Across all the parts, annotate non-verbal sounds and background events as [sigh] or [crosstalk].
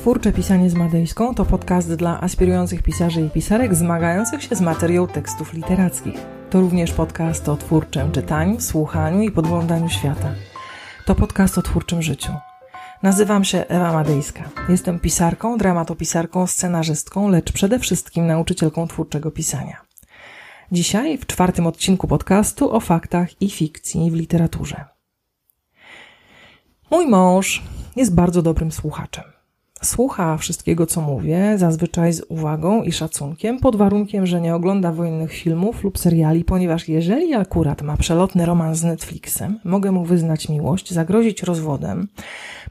Twórcze Pisanie z Madejską to podcast dla aspirujących pisarzy i pisarek zmagających się z materią tekstów literackich. To również podcast o twórczym czytaniu, słuchaniu i podglądaniu świata. To podcast o twórczym życiu. Nazywam się Ewa Madejska. Jestem pisarką, dramatopisarką, scenarzystką, lecz przede wszystkim nauczycielką twórczego pisania. Dzisiaj w czwartym odcinku podcastu o faktach i fikcji w literaturze. Mój mąż jest bardzo dobrym słuchaczem. Słucha wszystkiego, co mówię, zazwyczaj z uwagą i szacunkiem, pod warunkiem, że nie ogląda wojennych filmów lub seriali, ponieważ jeżeli akurat ma przelotny romans z Netflixem, mogę mu wyznać miłość, zagrozić rozwodem,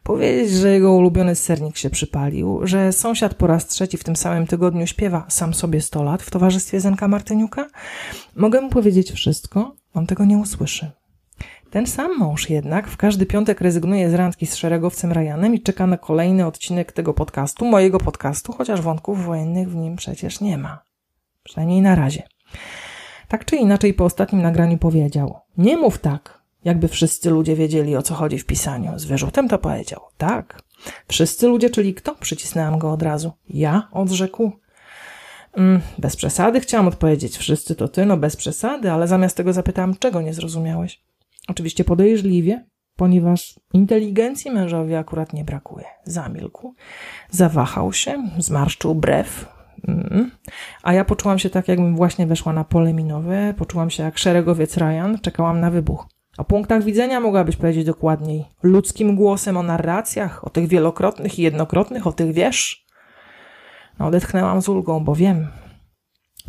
powiedzieć, że jego ulubiony sernik się przypalił, że sąsiad po raz trzeci w tym samym tygodniu śpiewa sam sobie 100 lat w towarzystwie Zenka Martyniuka. Mogę mu powiedzieć wszystko, on tego nie usłyszy. Ten sam mąż jednak w każdy piątek rezygnuje z randki z szeregowcem Ryanem i czeka na kolejny odcinek tego podcastu, mojego podcastu, chociaż wątków wojennych w nim przecież nie ma. Przynajmniej na razie. Tak czy inaczej po ostatnim nagraniu powiedział: Nie mów tak, jakby wszyscy ludzie wiedzieli o co chodzi w pisaniu. Z wyrzutem to powiedział. Tak. Wszyscy ludzie, czyli kto? Przycisnęłam go od razu. Ja, odrzekł. Mm, bez przesady chciałam odpowiedzieć. Wszyscy to ty, no bez przesady, ale zamiast tego zapytałam, czego nie zrozumiałeś? Oczywiście podejrzliwie, ponieważ inteligencji mężowi akurat nie brakuje. Zamilkł, zawahał się, zmarszczył brew, mm. a ja poczułam się tak, jakbym właśnie weszła na pole minowe, poczułam się jak szeregowiec Ryan, czekałam na wybuch. O punktach widzenia mogłabyś powiedzieć dokładniej. Ludzkim głosem o narracjach, o tych wielokrotnych i jednokrotnych, o tych wiesz? No, odetchnęłam z ulgą, bo wiem.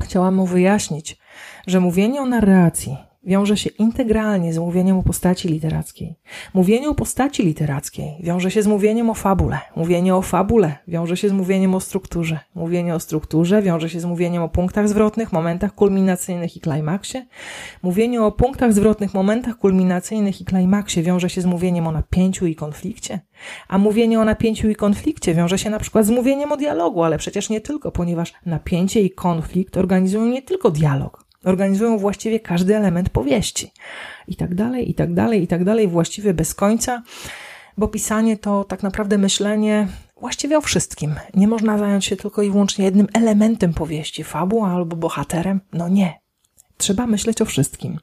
Chciałam mu wyjaśnić, że mówienie o narracji wiąże się integralnie z mówieniem o postaci literackiej. Mówienie o postaci literackiej wiąże się z mówieniem o fabule. Mówienie o fabule wiąże się z mówieniem o strukturze. Mówienie o strukturze wiąże się z mówieniem o punktach zwrotnych, momentach kulminacyjnych i klimaksie. Mówienie o punktach zwrotnych, momentach kulminacyjnych i klimaksie wiąże się z mówieniem o napięciu i konflikcie. A mówienie o napięciu i konflikcie wiąże się na przykład z mówieniem o dialogu, ale przecież nie tylko, ponieważ napięcie i konflikt organizują nie tylko dialog, Organizują właściwie każdy element powieści. I tak dalej, i tak dalej, i tak dalej, właściwie bez końca, bo pisanie to tak naprawdę myślenie właściwie o wszystkim. Nie można zająć się tylko i wyłącznie jednym elementem powieści, fabułą albo bohaterem. No nie. Trzeba myśleć o wszystkim.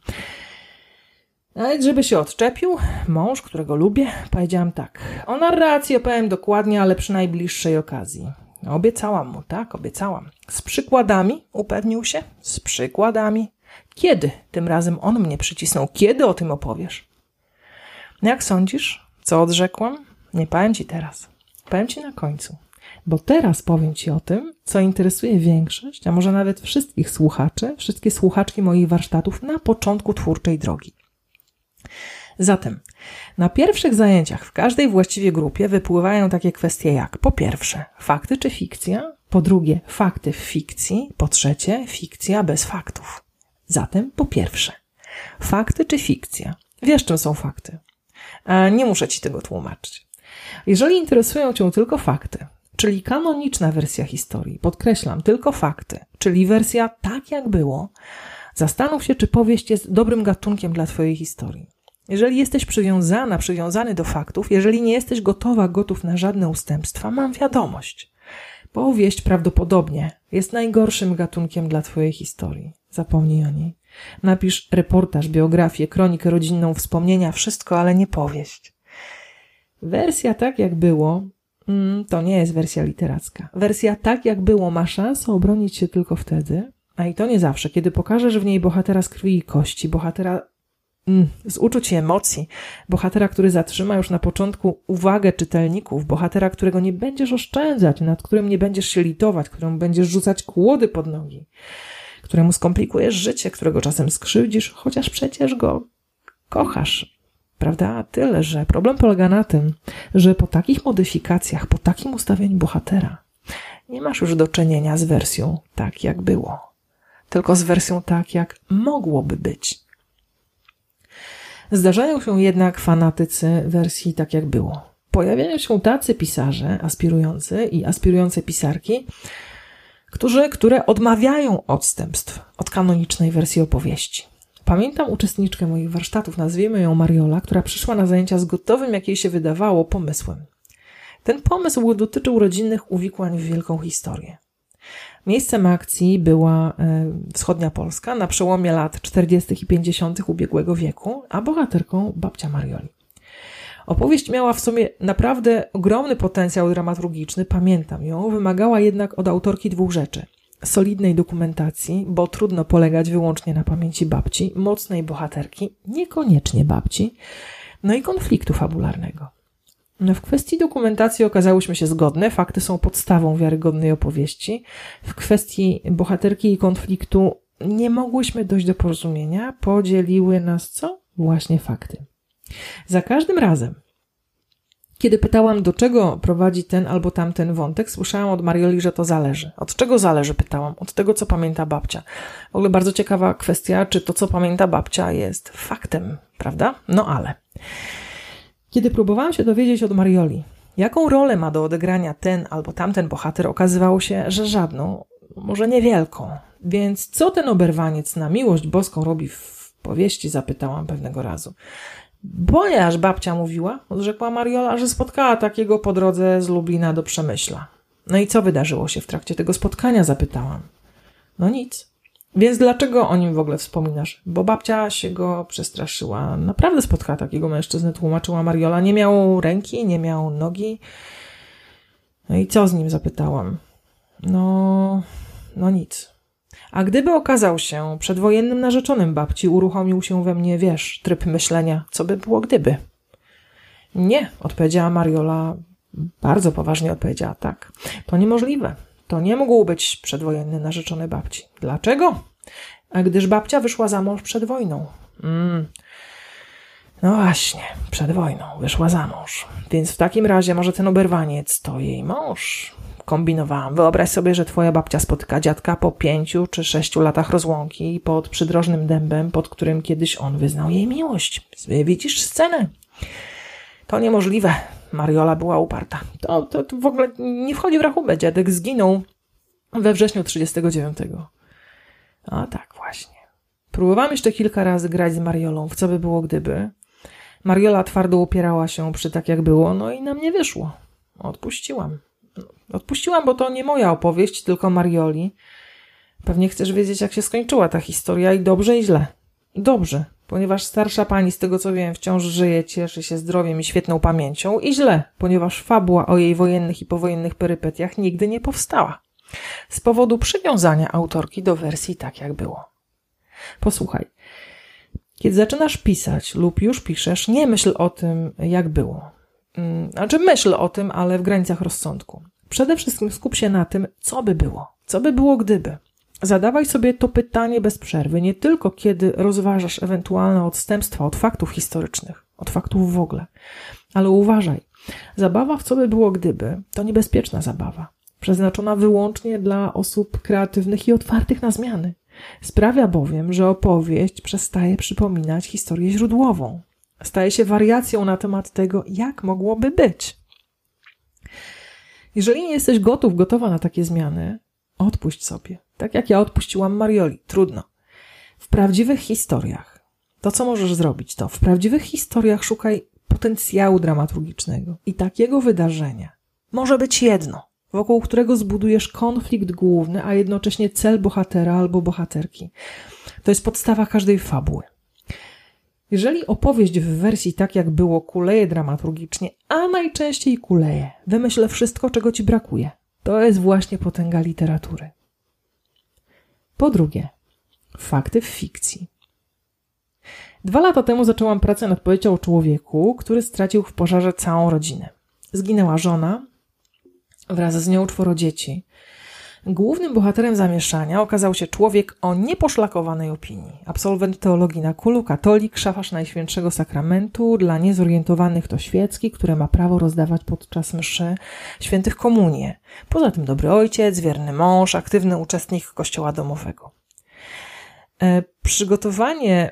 Nawet żeby się odczepił, mąż, którego lubię, powiedziałam tak. O narracji opowiem dokładnie, ale przy najbliższej okazji. Obiecałam mu, tak, obiecałam. Z przykładami, upewnił się, z przykładami. Kiedy tym razem on mnie przycisnął? Kiedy o tym opowiesz? Jak sądzisz? Co odrzekłam? Nie powiem ci teraz. Powiem ci na końcu. Bo teraz powiem ci o tym, co interesuje większość, a może nawet wszystkich słuchaczy, wszystkie słuchaczki moich warsztatów na początku twórczej drogi. Zatem, na pierwszych zajęciach w każdej właściwie grupie wypływają takie kwestie jak po pierwsze, fakty czy fikcja, po drugie, fakty w fikcji, po trzecie, fikcja bez faktów. Zatem, po pierwsze, fakty czy fikcja? Wiesz, czym są fakty. Nie muszę ci tego tłumaczyć. Jeżeli interesują cię tylko fakty, czyli kanoniczna wersja historii, podkreślam, tylko fakty, czyli wersja tak jak było, zastanów się, czy powieść jest dobrym gatunkiem dla twojej historii. Jeżeli jesteś przywiązana, przywiązany do faktów, jeżeli nie jesteś gotowa, gotów na żadne ustępstwa, mam wiadomość. Powieść prawdopodobnie jest najgorszym gatunkiem dla Twojej historii. Zapomnij o niej. Napisz reportaż, biografię, kronikę rodzinną, wspomnienia, wszystko, ale nie powieść. Wersja tak jak było, mm, to nie jest wersja literacka. Wersja tak jak było ma szansę obronić się tylko wtedy, a i to nie zawsze, kiedy pokażesz w niej bohatera z krwi i kości, bohatera z uczuć i emocji. Bohatera, który zatrzyma już na początku uwagę czytelników, bohatera, którego nie będziesz oszczędzać, nad którym nie będziesz się litować, któremu będziesz rzucać kłody pod nogi, któremu skomplikujesz życie, którego czasem skrzywdzisz, chociaż przecież go kochasz. Prawda? Tyle, że problem polega na tym, że po takich modyfikacjach, po takim ustawieniu bohatera, nie masz już do czynienia z wersją tak, jak było, tylko z wersją tak, jak mogłoby być Zdarzają się jednak fanatycy wersji tak jak było. Pojawiają się tacy pisarze aspirujący i aspirujące pisarki, którzy, które odmawiają odstępstw od kanonicznej wersji opowieści. Pamiętam uczestniczkę moich warsztatów, nazwijmy ją Mariola, która przyszła na zajęcia z gotowym, jak jej się wydawało, pomysłem. Ten pomysł dotyczył rodzinnych uwikłań w wielką historię. Miejscem akcji była e, wschodnia Polska na przełomie lat 40. i 50. ubiegłego wieku, a bohaterką babcia Marioli. Opowieść miała w sumie naprawdę ogromny potencjał dramaturgiczny, pamiętam ją, wymagała jednak od autorki dwóch rzeczy. Solidnej dokumentacji, bo trudno polegać wyłącznie na pamięci babci, mocnej bohaterki, niekoniecznie babci, no i konfliktu fabularnego. No w kwestii dokumentacji okazałyśmy się zgodne, fakty są podstawą wiarygodnej opowieści. W kwestii bohaterki i konfliktu nie mogłyśmy dojść do porozumienia, podzieliły nas co? Właśnie fakty. Za każdym razem, kiedy pytałam, do czego prowadzi ten albo tamten wątek, słyszałam od Marioli, że to zależy. Od czego zależy, pytałam. Od tego, co pamięta babcia. W ogóle bardzo ciekawa kwestia, czy to, co pamięta babcia, jest faktem, prawda? No ale. Kiedy próbowałam się dowiedzieć od Marioli, jaką rolę ma do odegrania ten albo tamten bohater, okazywało się, że żadną, może niewielką. Więc co ten oberwaniec na miłość boską robi w powieści, zapytałam pewnego razu. Ponieważ babcia mówiła, odrzekła Mariola, że spotkała takiego po drodze z Lublina do Przemyśla. No i co wydarzyło się w trakcie tego spotkania? Zapytałam. No nic. Więc dlaczego o nim w ogóle wspominasz? Bo babcia się go przestraszyła. Naprawdę spotkała takiego mężczyznę, tłumaczyła Mariola. Nie miał ręki, nie miał nogi. No i co z nim? Zapytałam. No, no nic. A gdyby okazał się przedwojennym narzeczonym babci, uruchomił się we mnie, wiesz, tryb myślenia, co by było gdyby? Nie, odpowiedziała Mariola, bardzo poważnie odpowiedziała tak. To niemożliwe. To nie mógł być przedwojenny narzeczony babci. Dlaczego? A gdyż babcia wyszła za mąż przed wojną. Mm. No właśnie, przed wojną wyszła za mąż. Więc w takim razie może ten oberwaniec to jej mąż kombinowałam. Wyobraź sobie, że twoja babcia spotyka dziadka po pięciu czy sześciu latach rozłąki pod przydrożnym dębem, pod którym kiedyś on wyznał jej miłość. Widzisz scenę? To niemożliwe. Mariola była uparta. To, to, to w ogóle nie wchodzi w rachubę. Dziadek zginął we wrześniu 39. A tak właśnie. Próbowałam jeszcze kilka razy grać z Mariolą, w co by było gdyby. Mariola twardo upierała się przy tak jak było, no i na mnie wyszło. Odpuściłam. Odpuściłam, bo to nie moja opowieść, tylko Marioli. Pewnie chcesz wiedzieć, jak się skończyła ta historia i dobrze i źle. Dobrze, ponieważ starsza pani, z tego co wiem, wciąż żyje, cieszy się zdrowiem i świetną pamięcią i źle, ponieważ fabuła o jej wojennych i powojennych perypetiach nigdy nie powstała. Z powodu przywiązania autorki do wersji tak, jak było. Posłuchaj. Kiedy zaczynasz pisać lub już piszesz, nie myśl o tym, jak było. Mm, znaczy myśl o tym, ale w granicach rozsądku. Przede wszystkim skup się na tym, co by było. Co by było gdyby? Zadawaj sobie to pytanie bez przerwy, nie tylko kiedy rozważasz ewentualne odstępstwa od faktów historycznych, od faktów w ogóle, ale uważaj. Zabawa w co by było gdyby to niebezpieczna zabawa, przeznaczona wyłącznie dla osób kreatywnych i otwartych na zmiany. Sprawia bowiem, że opowieść przestaje przypominać historię źródłową. Staje się wariacją na temat tego, jak mogłoby być. Jeżeli nie jesteś gotów, gotowa na takie zmiany, odpuść sobie. Tak jak ja odpuściłam Marioli. Trudno. W prawdziwych historiach, to co możesz zrobić, to w prawdziwych historiach szukaj potencjału dramaturgicznego i takiego wydarzenia. Może być jedno, wokół którego zbudujesz konflikt główny, a jednocześnie cel bohatera albo bohaterki. To jest podstawa każdej fabuły. Jeżeli opowieść w wersji tak jak było kuleje dramaturgicznie, a najczęściej kuleje, wymyśl wszystko, czego ci brakuje. To jest właśnie potęga literatury. Po drugie, fakty w fikcji. Dwa lata temu zaczęłam pracę nad powieścią o człowieku, który stracił w pożarze całą rodzinę. Zginęła żona, wraz z nią czworo dzieci. Głównym bohaterem zamieszania okazał się człowiek o nieposzlakowanej opinii. Absolwent teologii na kulu, katolik, szafarz Najświętszego Sakramentu, dla niezorientowanych to świecki, które ma prawo rozdawać podczas mszy świętych komunie. Poza tym dobry ojciec, wierny mąż, aktywny uczestnik kościoła domowego. E, przygotowanie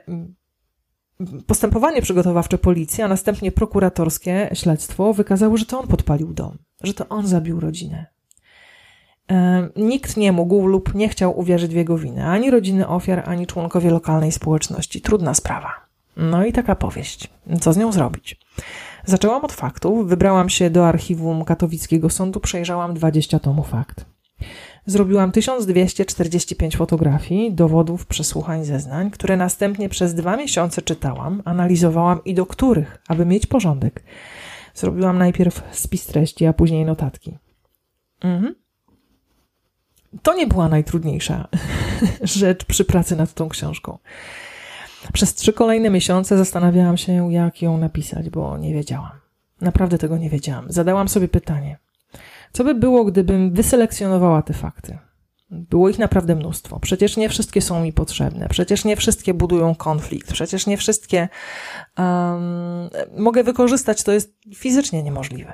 Postępowanie przygotowawcze policji, a następnie prokuratorskie śledztwo wykazało, że to on podpalił dom, że to on zabił rodzinę. E, nikt nie mógł lub nie chciał uwierzyć w jego winę, ani rodziny ofiar, ani członkowie lokalnej społeczności. Trudna sprawa. No i taka powieść. Co z nią zrobić? Zaczęłam od faktów, wybrałam się do archiwum katowickiego sądu, przejrzałam 20 tomów fakt. Zrobiłam 1245 fotografii, dowodów, przesłuchań, zeznań, które następnie przez dwa miesiące czytałam, analizowałam i do których, aby mieć porządek, zrobiłam najpierw spis treści, a później notatki. Mhm. To nie była najtrudniejsza [laughs] rzecz przy pracy nad tą książką. Przez trzy kolejne miesiące zastanawiałam się, jak ją napisać, bo nie wiedziałam. Naprawdę tego nie wiedziałam. Zadałam sobie pytanie: co by było, gdybym wyselekcjonowała te fakty? Było ich naprawdę mnóstwo. Przecież nie wszystkie są mi potrzebne. Przecież nie wszystkie budują konflikt. Przecież nie wszystkie um, mogę wykorzystać. To jest fizycznie niemożliwe.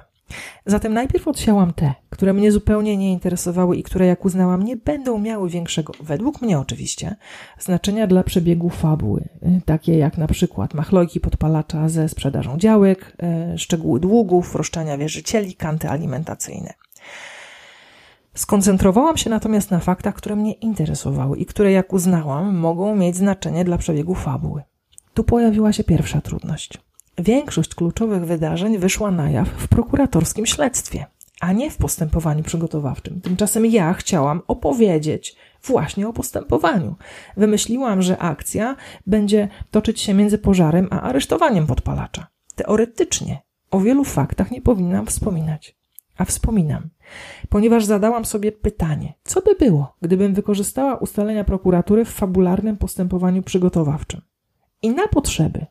Zatem najpierw odsiałam te, które mnie zupełnie nie interesowały i które, jak uznałam, nie będą miały większego, według mnie oczywiście, znaczenia dla przebiegu fabuły, y, takie jak na przykład machlojki podpalacza ze sprzedażą działek, y, szczegóły długów, roszczenia wierzycieli, kanty alimentacyjne. Skoncentrowałam się natomiast na faktach, które mnie interesowały i które, jak uznałam, mogą mieć znaczenie dla przebiegu fabuły. Tu pojawiła się pierwsza trudność. Większość kluczowych wydarzeń wyszła na jaw w prokuratorskim śledztwie, a nie w postępowaniu przygotowawczym. Tymczasem ja chciałam opowiedzieć właśnie o postępowaniu. Wymyśliłam, że akcja będzie toczyć się między pożarem a aresztowaniem podpalacza. Teoretycznie o wielu faktach nie powinnam wspominać. A wspominam, ponieważ zadałam sobie pytanie, co by było, gdybym wykorzystała ustalenia prokuratury w fabularnym postępowaniu przygotowawczym. I na potrzeby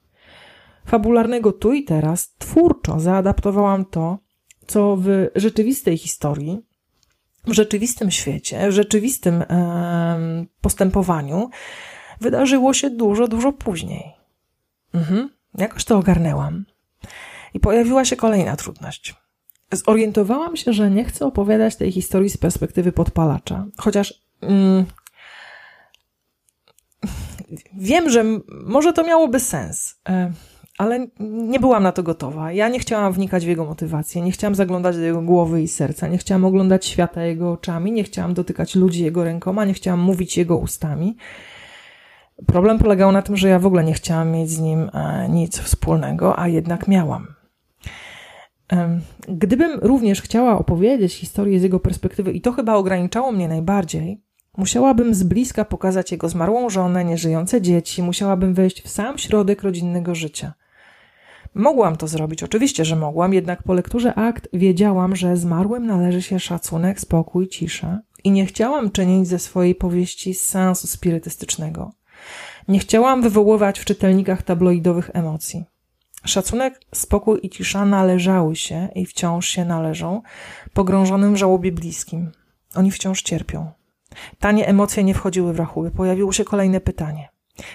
fabularnego tu i teraz twórczo zaadaptowałam to, co w rzeczywistej historii, w rzeczywistym świecie, w rzeczywistym e, postępowaniu wydarzyło się dużo, dużo później. Mhm, jakoś to ogarnęłam. I pojawiła się kolejna trudność. Zorientowałam się, że nie chcę opowiadać tej historii z perspektywy podpalacza, chociaż mm, wiem, że może to miałoby sens. Ale nie byłam na to gotowa. Ja nie chciałam wnikać w jego motywację, nie chciałam zaglądać do jego głowy i serca, nie chciałam oglądać świata jego oczami, nie chciałam dotykać ludzi jego rękoma, nie chciałam mówić jego ustami. Problem polegał na tym, że ja w ogóle nie chciałam mieć z nim e, nic wspólnego, a jednak miałam. Gdybym również chciała opowiedzieć historię z jego perspektywy, i to chyba ograniczało mnie najbardziej, musiałabym z bliska pokazać jego zmarłą żonę, nieżyjące dzieci, musiałabym wejść w sam środek rodzinnego życia. Mogłam to zrobić, oczywiście, że mogłam, jednak po lekturze akt wiedziałam, że zmarłym należy się szacunek, spokój, cisza i nie chciałam czynić ze swojej powieści sensu spirytystycznego. Nie chciałam wywoływać w czytelnikach tabloidowych emocji. Szacunek, spokój i cisza należały się i wciąż się należą pogrążonym w żałobie bliskim. Oni wciąż cierpią. Tanie emocje nie wchodziły w rachubę. Pojawiło się kolejne pytanie.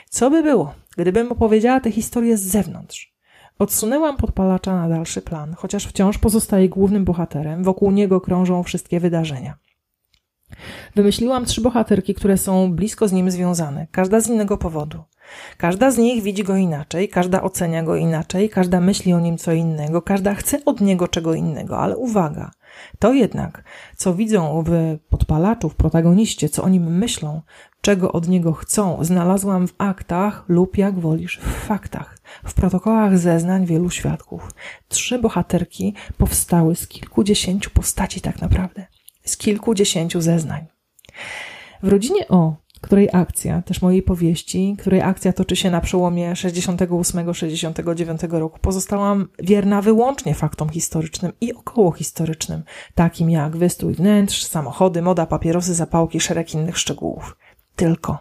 Co by było, gdybym opowiedziała tę historię z zewnątrz? Odsunęłam podpalacza na dalszy plan, chociaż wciąż pozostaje głównym bohaterem, wokół niego krążą wszystkie wydarzenia. Wymyśliłam trzy bohaterki, które są blisko z nim związane, każda z innego powodu. Każda z nich widzi go inaczej, każda ocenia go inaczej, każda myśli o nim co innego, każda chce od niego czego innego, ale uwaga, to jednak, co widzą w podpalaczu, w protagoniście, co o nim myślą, czego od niego chcą, znalazłam w aktach lub jak wolisz, w faktach, w protokołach zeznań wielu świadków. Trzy bohaterki powstały z kilkudziesięciu postaci tak naprawdę, z kilkudziesięciu zeznań. W rodzinie O której akcja, też mojej powieści, której akcja toczy się na przełomie 68-69 roku, pozostałam wierna wyłącznie faktom historycznym i okołohistorycznym, takim jak wystrój wnętrz, samochody, moda, papierosy, zapałki, szereg innych szczegółów. Tylko.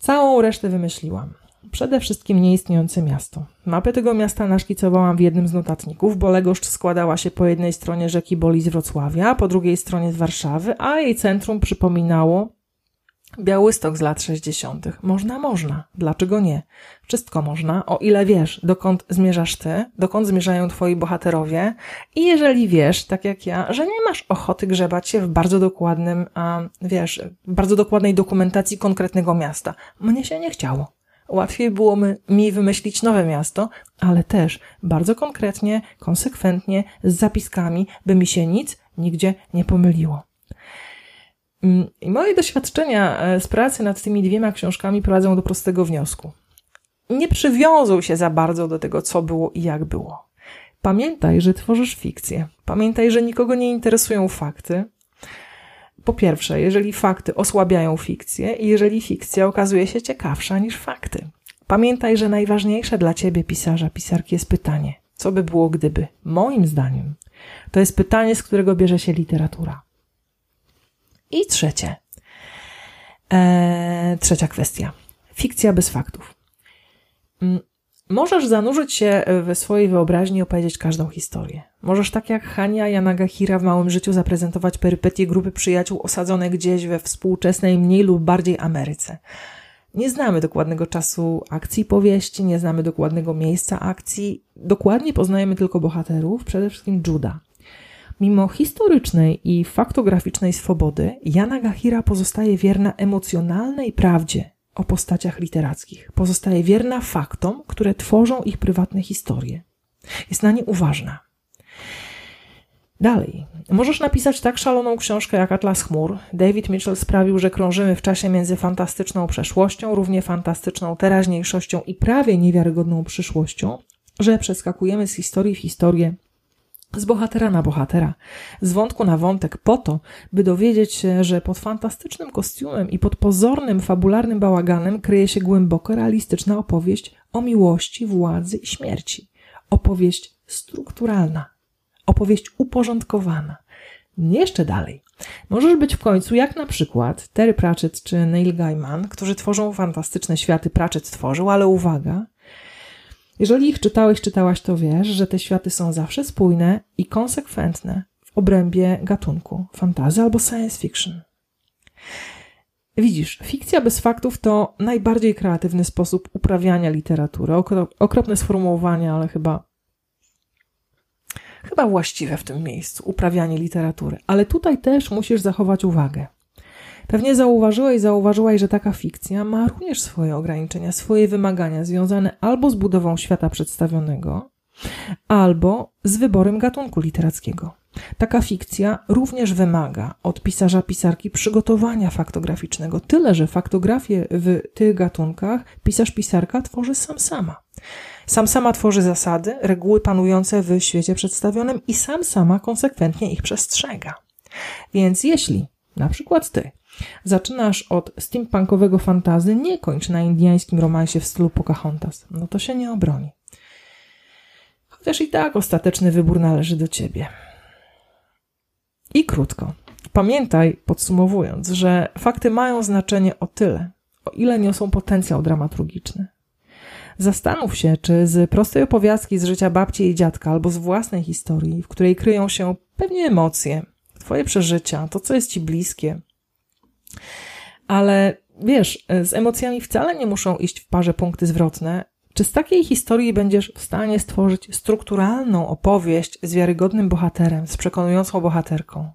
Całą resztę wymyśliłam. Przede wszystkim nieistniejące miasto. Mapę tego miasta naszkicowałam w jednym z notatników, bo Legoszcz składała się po jednej stronie rzeki Boli z Wrocławia, po drugiej stronie z Warszawy, a jej centrum przypominało Białystok z lat 60. Można, można. Dlaczego nie? Wszystko można, o ile wiesz, dokąd zmierzasz ty, dokąd zmierzają twoi bohaterowie i jeżeli wiesz, tak jak ja, że nie masz ochoty grzebać się w bardzo dokładnym, a, wiesz, bardzo dokładnej dokumentacji konkretnego miasta. Mnie się nie chciało. Łatwiej było mi wymyślić nowe miasto, ale też bardzo konkretnie, konsekwentnie, z zapiskami, by mi się nic nigdzie nie pomyliło. I moje doświadczenia e, z pracy nad tymi dwiema książkami prowadzą do prostego wniosku. nie przywiązuj się za bardzo do tego, co było i jak było. Pamiętaj, że tworzysz fikcję. Pamiętaj, że nikogo nie interesują fakty. Po pierwsze, jeżeli fakty osłabiają fikcję i jeżeli fikcja okazuje się ciekawsza niż fakty. Pamiętaj, że najważniejsze dla ciebie, pisarza, pisarki, jest pytanie: co by było gdyby? Moim zdaniem, to jest pytanie, z którego bierze się literatura. I trzecie. Eee, trzecia kwestia. Fikcja bez faktów. Możesz zanurzyć się we swojej wyobraźni i opowiedzieć każdą historię. Możesz tak jak Hania Yanagahira w Małym Życiu zaprezentować perypetie grupy przyjaciół osadzonej gdzieś we współczesnej, mniej lub bardziej Ameryce. Nie znamy dokładnego czasu akcji powieści, nie znamy dokładnego miejsca akcji. Dokładnie poznajemy tylko bohaterów, przede wszystkim Juda. Mimo historycznej i faktograficznej swobody, Jana Gahira pozostaje wierna emocjonalnej prawdzie o postaciach literackich. Pozostaje wierna faktom, które tworzą ich prywatne historie. Jest na nie uważna. Dalej. Możesz napisać tak szaloną książkę jak Atlas Chmur. David Mitchell sprawił, że krążymy w czasie między fantastyczną przeszłością, równie fantastyczną teraźniejszością i prawie niewiarygodną przyszłością, że przeskakujemy z historii w historię, z bohatera na bohatera, z wątku na wątek, po to, by dowiedzieć się, że pod fantastycznym kostiumem i pod pozornym, fabularnym bałaganem kryje się głęboko realistyczna opowieść o miłości, władzy i śmierci. Opowieść strukturalna, opowieść uporządkowana. Jeszcze dalej. Możesz być w końcu jak na przykład Terry Pratchett czy Neil Gaiman, którzy tworzą fantastyczne światy. Pratchett stworzył, ale uwaga, jeżeli ich czytałeś, czytałaś, to wiesz, że te światy są zawsze spójne i konsekwentne w obrębie gatunku fantazy albo science fiction. Widzisz, fikcja bez faktów to najbardziej kreatywny sposób uprawiania literatury. Okropne sformułowanie, ale chyba chyba właściwe w tym miejscu, uprawianie literatury. Ale tutaj też musisz zachować uwagę. Pewnie zauważyłeś, zauważyłaś, że taka fikcja ma również swoje ograniczenia, swoje wymagania związane albo z budową świata przedstawionego, albo z wyborem gatunku literackiego. Taka fikcja również wymaga od pisarza, pisarki przygotowania faktograficznego. Tyle, że faktografię w tych gatunkach pisarz, pisarka tworzy sam sama. Sam sama tworzy zasady, reguły panujące w świecie przedstawionym i sam sama konsekwentnie ich przestrzega. Więc jeśli, na przykład ty, zaczynasz od steampunkowego fantazy, nie kończ na indiańskim romansie w stylu Pocahontas, no to się nie obroni. Chociaż i tak ostateczny wybór należy do ciebie. I krótko. Pamiętaj, podsumowując, że fakty mają znaczenie o tyle, o ile niosą potencjał dramaturgiczny. Zastanów się, czy z prostej opowiastki z życia babci i dziadka, albo z własnej historii, w której kryją się pewnie emocje, twoje przeżycia, to co jest ci bliskie. Ale wiesz, z emocjami wcale nie muszą iść w parze punkty zwrotne. Czy z takiej historii będziesz w stanie stworzyć strukturalną opowieść z wiarygodnym bohaterem, z przekonującą bohaterką?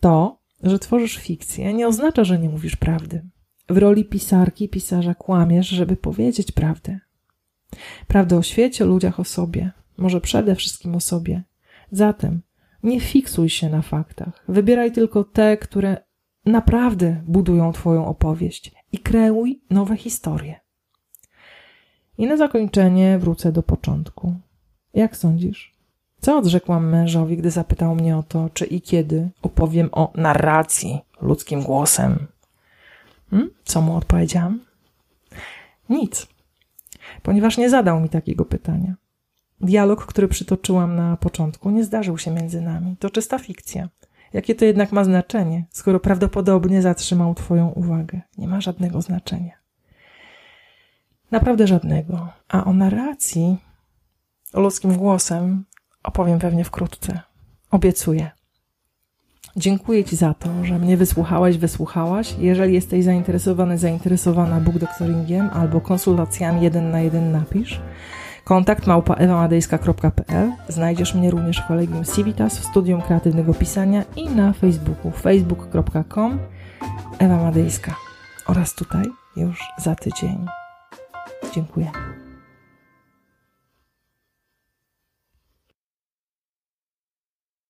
To, że tworzysz fikcję, nie oznacza, że nie mówisz prawdy. W roli pisarki, pisarza kłamiesz, żeby powiedzieć prawdę. Prawdę o świecie, o ludziach, o sobie. Może przede wszystkim o sobie. Zatem nie fiksuj się na faktach. Wybieraj tylko te, które naprawdę budują Twoją opowieść i kreuj nowe historie. I na zakończenie wrócę do początku. Jak sądzisz? Co odrzekłam mężowi, gdy zapytał mnie o to, czy i kiedy opowiem o narracji ludzkim głosem? Hmm? Co mu odpowiedziałam? Nic, ponieważ nie zadał mi takiego pytania. Dialog, który przytoczyłam na początku, nie zdarzył się między nami. To czysta fikcja. Jakie to jednak ma znaczenie, skoro prawdopodobnie zatrzymał Twoją uwagę? Nie ma żadnego znaczenia. Naprawdę żadnego. A o narracji, o ludzkim głosem opowiem pewnie wkrótce. Obiecuję. Dziękuję Ci za to, że mnie wysłuchałeś, wysłuchałaś. Jeżeli jesteś zainteresowany, zainteresowana book doctoringiem albo konsultacjami jeden na jeden napisz. Kontakt małpa ewamadejska.pl Znajdziesz mnie również w kolegium Civitas, w Studium Kreatywnego Pisania i na Facebooku facebook.com Ewa Madejska oraz tutaj już za tydzień. Dziękuję.